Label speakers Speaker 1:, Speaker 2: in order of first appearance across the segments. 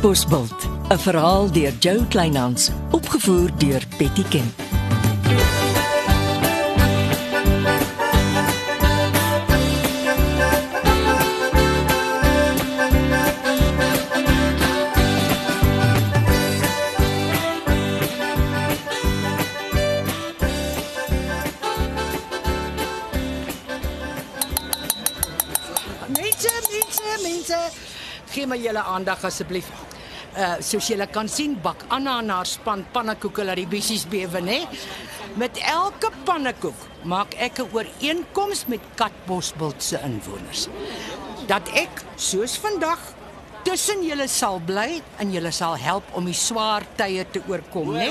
Speaker 1: Katbosveld, 'n verhaal deur Jo Kleinhans, opgevoer deur Betty Ken.
Speaker 2: Mense, mense, mense, gee my julle aandag asseblief. Uh soos julle kan sien, bak Anna en haar span pannekoeke laat die bissies bewe, né? Met elke pannekoek maak ek 'n ooreenkoms met Katbosbult se inwoners. Dat ek soos vandag tussen julle sal bly en julle sal help om die swaar tye te oorkom, né?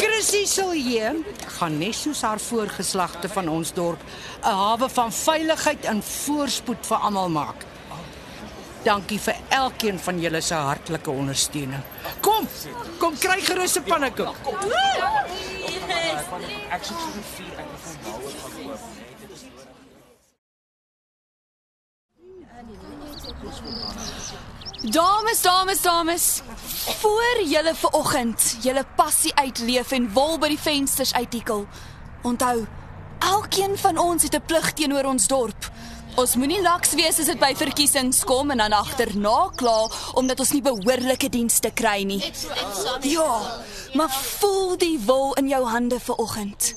Speaker 2: Chrissy Silje gaan net soos haar voorgeslagte van ons dorp 'n hawe van veiligheid en voorspoed vir almal maak. Dankie vir elkeen van julle se hartlike ondersteuning. Kom, kom kry gerus 'n pannekoek.
Speaker 3: Dames, dames, dames. Voor julle ver oggend julle passie uitleef en wol by die vensters uittikkel. Onthou, elkeen van ons het 'n plig teenoor ons dorp. Ons moenie laks wees as dit by verkiesings kom en dan agterna kla omdat ons nie behoorlike dienste kry nie. Ja, maar voel die wol in jou hande ver oggend.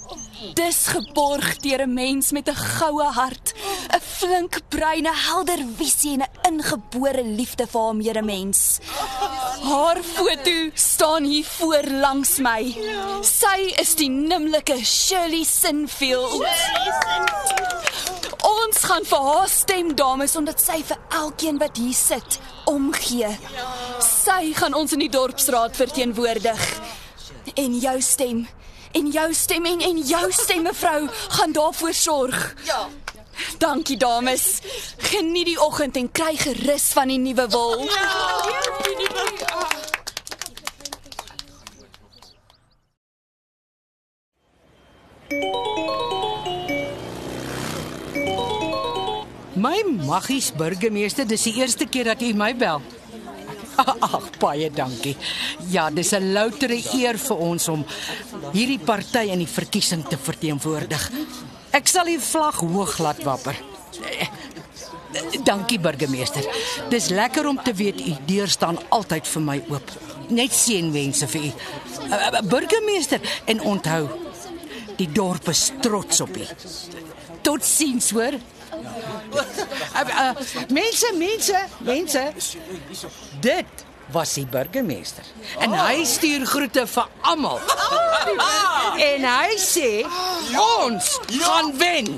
Speaker 3: Dis geborg deur 'n mens met 'n goue hart, 'n flink brein, 'n helder visie en 'n ingebore liefde vir haar medemens. Haar foto staan hier voor langs my. Sy is die nimmerlike Shirley Sinfield. Ons gaan vir haar stem, dames, omdat sy vir elkeen wat hier sit omgee. Sy gaan ons in die dorpsraad verteenwoordig. En jou stem, en jou stem en en jou stem mevrou gaan daarvoor sorg. Ja. Dankie dames. Geniet die oggend en kry gerus van die nuwe wol.
Speaker 2: My maggies burgemeester, dis die eerste keer dat u my bel. Ag, baie dankie. Ja, dis 'n loutere eer vir ons om hierdie party in die verkiesing te verteenwoordig. Ek sal die vlag hoog laat wapper. Eh, Dankie burgemeester. Dis lekker om te weet u deur staan altyd vir my oop. Net seënwense vir u. Uh, uh, Burgemeester en onthou, die dorp is trots op u. Totsiens, hoor. Uh, mense, mense, mense. Dit was die burgemeester. En hy stuur groete vir almal. En hy sê ons gaan wen.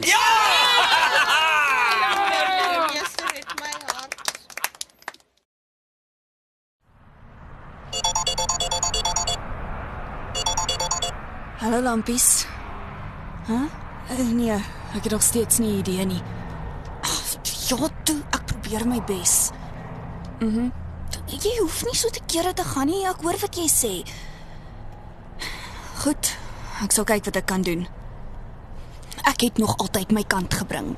Speaker 3: Hallo lampies. Hæ? Huh? Nee, ek het nog steeds nie idee nie. Ja, toe, ek probeer my bes. Mhm. Jy hoef nie so te kere te gaan nie. Ek hoor wat jy sê. Goed, ek sal kyk wat ek kan doen. Ek het nog altyd my kant gebring.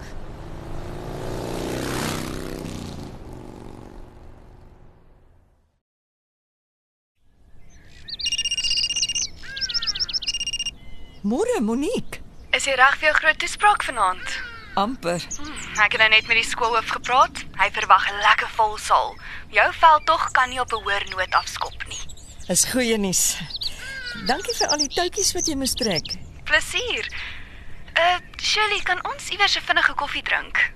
Speaker 4: Môre Monique.
Speaker 3: Is jy reg vir jou groot toespraak vanaand?
Speaker 4: Amper.
Speaker 3: Ek het nou net met die skoolhoof gepraat. Hy verwag 'n lekker vol saal. Jou veld tog kan nie op 'n hoër noot afskop nie.
Speaker 4: Is goeie nuus. Dankie vir al die touwtjies wat jy moes trek.
Speaker 3: Plesier. Uh, Shirley, kan ons iewers 'n vinnige koffie drink?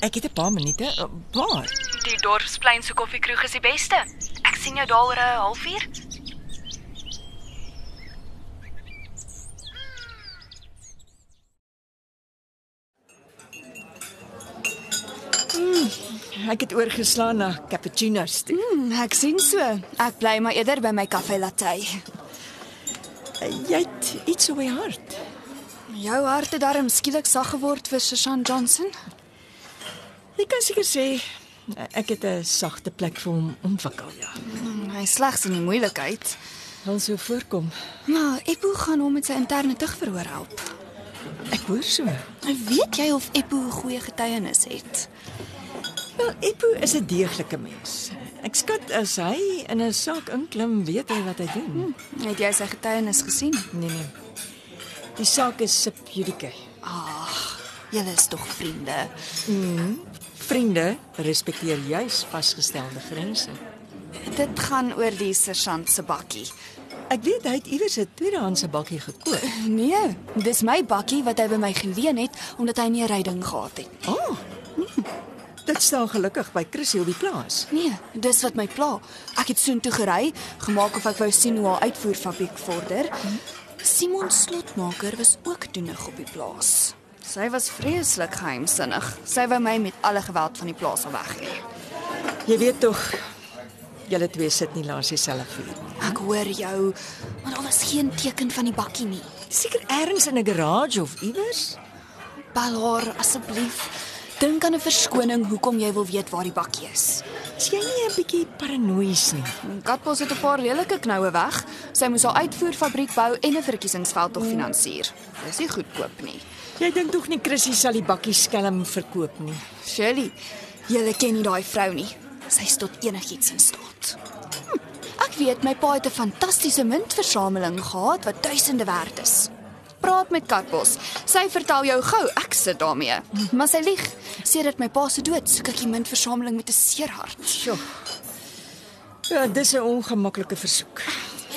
Speaker 4: Ek het 'n paar minute. Uh, Waar?
Speaker 3: Die dorpsplein se koffiekroeg is die beste. Ek sien jou daar oor 'n halfuur.
Speaker 4: Ek het oorgeslaan na cappuccino's toe.
Speaker 3: Hmm, ek sien so. Ek bly maar eerder by my koffie latte.
Speaker 4: Jy het iets op my hart.
Speaker 3: Jou hart het darm skielik sag geword vir Susan Johnson.
Speaker 4: Jy kan seker sê ek het 'n sagte plek vir hom ontwikkel, ja.
Speaker 3: Hmm, hy slegs in die moeilikheid.
Speaker 4: Wil so voorkom.
Speaker 3: Maar Eppo gaan hom met sy interne tugverhoor help.
Speaker 4: Ek hoor so.
Speaker 3: Weet jy of Eppo 'n goeie getuienis het?
Speaker 4: Wel, Eppo is 'n deeglike mens. Ek skat as hy in 'n saak inklim, weet hy wat hy doen.
Speaker 3: Het jy sy getuienis gesien?
Speaker 4: Nee nee. Die saak is sub judice.
Speaker 3: Julle is tog vriende.
Speaker 4: Vriende respekteer juis vasgestelde grense.
Speaker 3: Dit gaan oor die sergeant se bakkie.
Speaker 4: Ek weet hy het iewers 'n tweedehandse bakkie gekoop.
Speaker 3: Nee, dis my bakkie wat hy by my geleen het omdat hy nie 'n ryding gehad het.
Speaker 4: Oh. Dit staan gelukkig by Chrissy op die plaas.
Speaker 3: Nee, dis wat my pla. Ek het soontoe gery, gemaak of ek wou sien hoe haar uitvoerfabriek vorder. Simon Slotmaker was ook toenig op die plaas. Sy was vreeslik geheimsinnig. Sy wou my met alle geweld van die plaas af weg hê.
Speaker 4: Jy weet tog julle twee sit nie langs dieselfde vuur nie.
Speaker 3: Ek hoor jou, maar daar was geen teken van die bakkie nie.
Speaker 4: Seker ergens in 'n garage of iewers.
Speaker 3: Bel haar asseblief. Dink aan 'n verskoning hoekom jy wil weet waar die bakkie is.
Speaker 4: Is jy nie 'n bietjie paranoïes nie?
Speaker 3: Katbos het 'n paar redelike knoue weg. Sy moes haar uitvoerfabriek bou en 'n verkiesingsveld tog finansier. Dis nie goedkoop nie.
Speaker 4: Jy dink tog nie Chrissy sal die bakkie skelm verkoop nie.
Speaker 3: Shirley, jy ken nie daai vrou nie. Sy is tot enigiets in staat. Hm, ek weet my pa het 'n fantastiese muntversameling gehad wat duisende werd is. Praat met Katbos. Sy vertel jou gou ek sit daarmee. Maar sy lieg. Sedert my pa se dood soek ek die muntversameling met 'n seer hart.
Speaker 4: Sjoe. Ja, dis 'n ongemaklike versoek.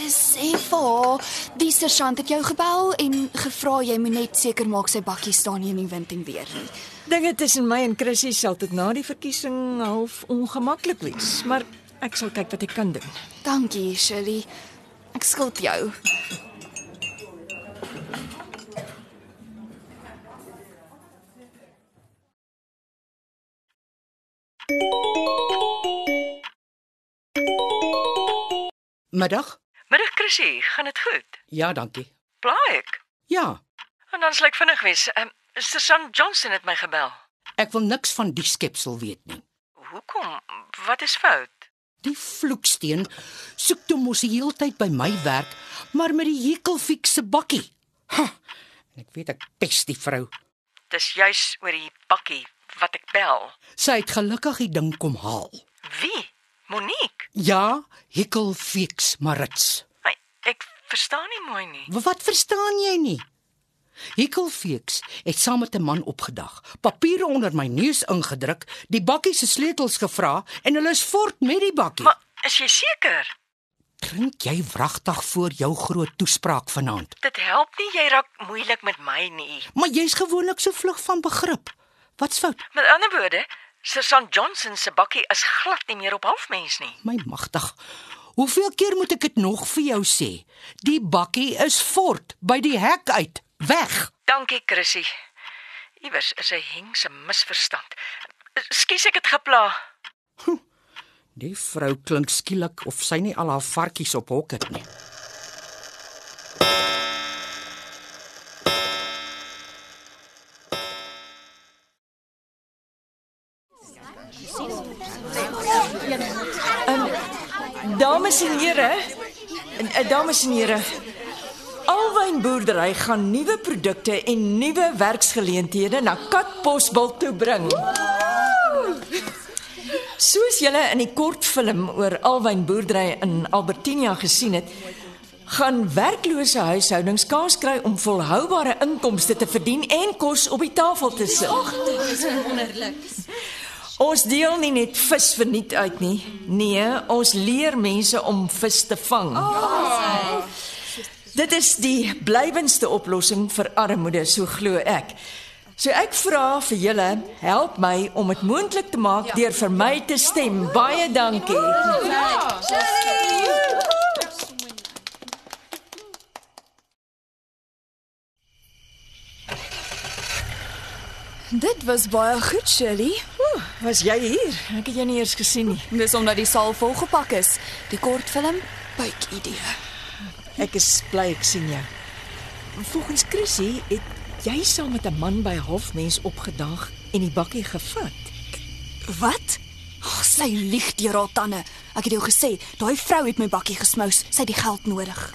Speaker 3: Sê vir haar, die sergeant het jou gebel en gevra jy moet net seker maak sy bakkie staan nie in die wind en weer nie.
Speaker 4: Dinge tussen my en Chrissy sal tot na die verkiesing half ongemaklik wees, maar ek sal kyk wat ek kan doen.
Speaker 3: Dankie, Shirley. Ek skuld jou.
Speaker 2: Middag?
Speaker 5: Middag Chrissy, gaan dit goed?
Speaker 2: Ja, dankie.
Speaker 5: Pla ek.
Speaker 2: Ja,
Speaker 5: En dan ek vinnig wees. Ehm um, Susan Johnson het my gebel.
Speaker 2: ek wil niks van die skepsel weet nie.
Speaker 5: Hoekom? Wat is fout?
Speaker 2: Die vloeksteen soek toe mos die hele tyd by my werk, maar met die hekelfiks se bakkie. Ha, en ek weet ek pes die vrou.
Speaker 5: Dis juis oor die bakkie wat ek bel.
Speaker 2: Sy het gelukkig die ding kom haal.
Speaker 5: Wie? Monique.
Speaker 2: Ja, hekelfiks Marits.
Speaker 5: My, ek verstaan nie mooi nie.
Speaker 2: Wa- Wat verstaan jy nie? Hekelfiks het saam met 'n man opgedag, papiere onder my neus ingedruk, die bakkie se sleutels gevra en hulle is voort met die bakkie.
Speaker 5: Maar is jy seker?
Speaker 2: Drink jy wragtig voor jou groot toespraak vanaand?
Speaker 5: Dit help nie jy raak moeilik met my nie.
Speaker 2: Maar jy's gewoonlik so vlug van begrip. Wat's fout?
Speaker 5: Met ander woorde, Susan Johnson se bakkie is glad nie meer op halfmens nie.
Speaker 2: My magtig. Hoeveel keer moet ek dit nog vir jou sê? Die bakkie is fort by die hek uit. Weg.
Speaker 5: Dankie Chrissy. Iewers is 'n hengse misverstand. Skus ek het gepla.
Speaker 2: Die vrou klink skielik of sy nie al haar varkies op hok het nie.
Speaker 4: Dames en here, eh, eh, dames en here. Alwyn boerdery gaan nuwe produkte en nuwe werksgeleenthede na Katbosbil toe bring. Soos julle in die kortfilm oor Alwyn boerdery in Albertinia gesien het, gaan werklose huishoudings kans kry om volhoubare inkomste te verdien en kos op die tafel te sit. Ons deel nie net vis verniet uit nie. Nee, ons leer mense om vis te vang. Oh. Dit is die blywendste oplossing vir armoede, so glo ek. So ek vra vir julle, help my om dit moontlik te maak deur vir my te stem. Baie dankie.
Speaker 3: Dit was baie goed, Shirley.
Speaker 4: Oeh, was jy hier? Ek het jou nie eers gesien nie.
Speaker 3: Dis omdat die saal volgepak is. Die kortfilm buik idee.
Speaker 4: Ek is bly ek sien jou. Volgens Chrissy het jy saam met 'n man by halfmens opgedaag en die bakkie gevat.
Speaker 3: Wat? Oh, sy lieg deur haar tande. Ek het jou gesê, daai vrou het my bakkie gesmous. Sy het die geld nodig.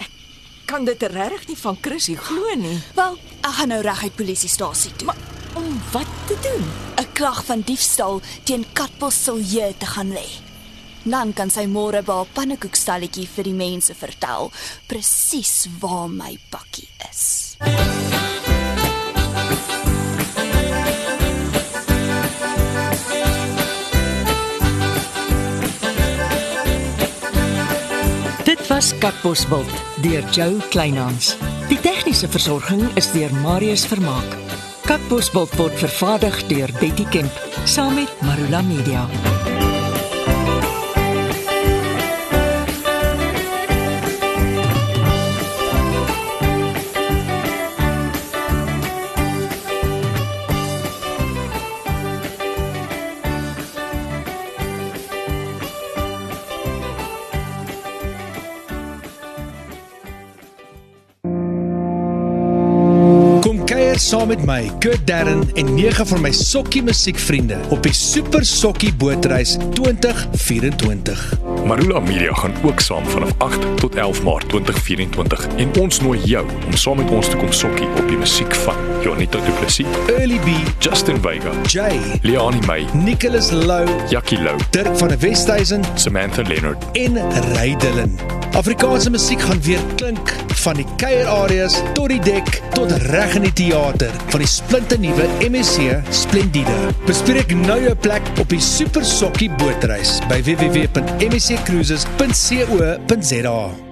Speaker 4: Kan dit regtig nie van Chrissy glo nie.
Speaker 3: Wel, ek gaan nou reguit polisiestasie toe.
Speaker 4: Maar om wat te doen?
Speaker 3: 'n Klag van diefstal teen Katbos Silje te gaan lê. Dan kan sy môre by haar pannekoekstalletjie vir die mense vertel presies waar my pakkie is.
Speaker 4: Dit was Katbosveld deur Jo Kleinhans. Die tegniese versorging is deur Marius Vermaak. Katbosveld word vervaardig deur Betty Kemp saam met Marula Media.
Speaker 6: Kuier saam met my, Kurt Darren en nege van my sokkie musiekvriende op die Super Sokkie Bootreis 2024.
Speaker 7: Marula Media gaan ook saam vanaf 8 tot 11 Maart 2024 en ons nooi jou om saam met ons te kom sokkie op die musiek van Jonita Du Plessis,
Speaker 6: Early B,
Speaker 7: Justin Vega,
Speaker 6: Jay,
Speaker 7: Leani May,
Speaker 6: Nicholas Lou,
Speaker 7: Jackie Lou,
Speaker 6: Dirk van der Westhuizen
Speaker 7: Samantha Leonard.
Speaker 6: en Ray Dillon. Afrikaanse musiek gaan weer klink van die kuierareas tot die dek tot reg in die teater van die splinte nuwe MSC Splendide. Bespreek nou jou plek op die Super Sokkie Bootreis by www.msccruises.co.za.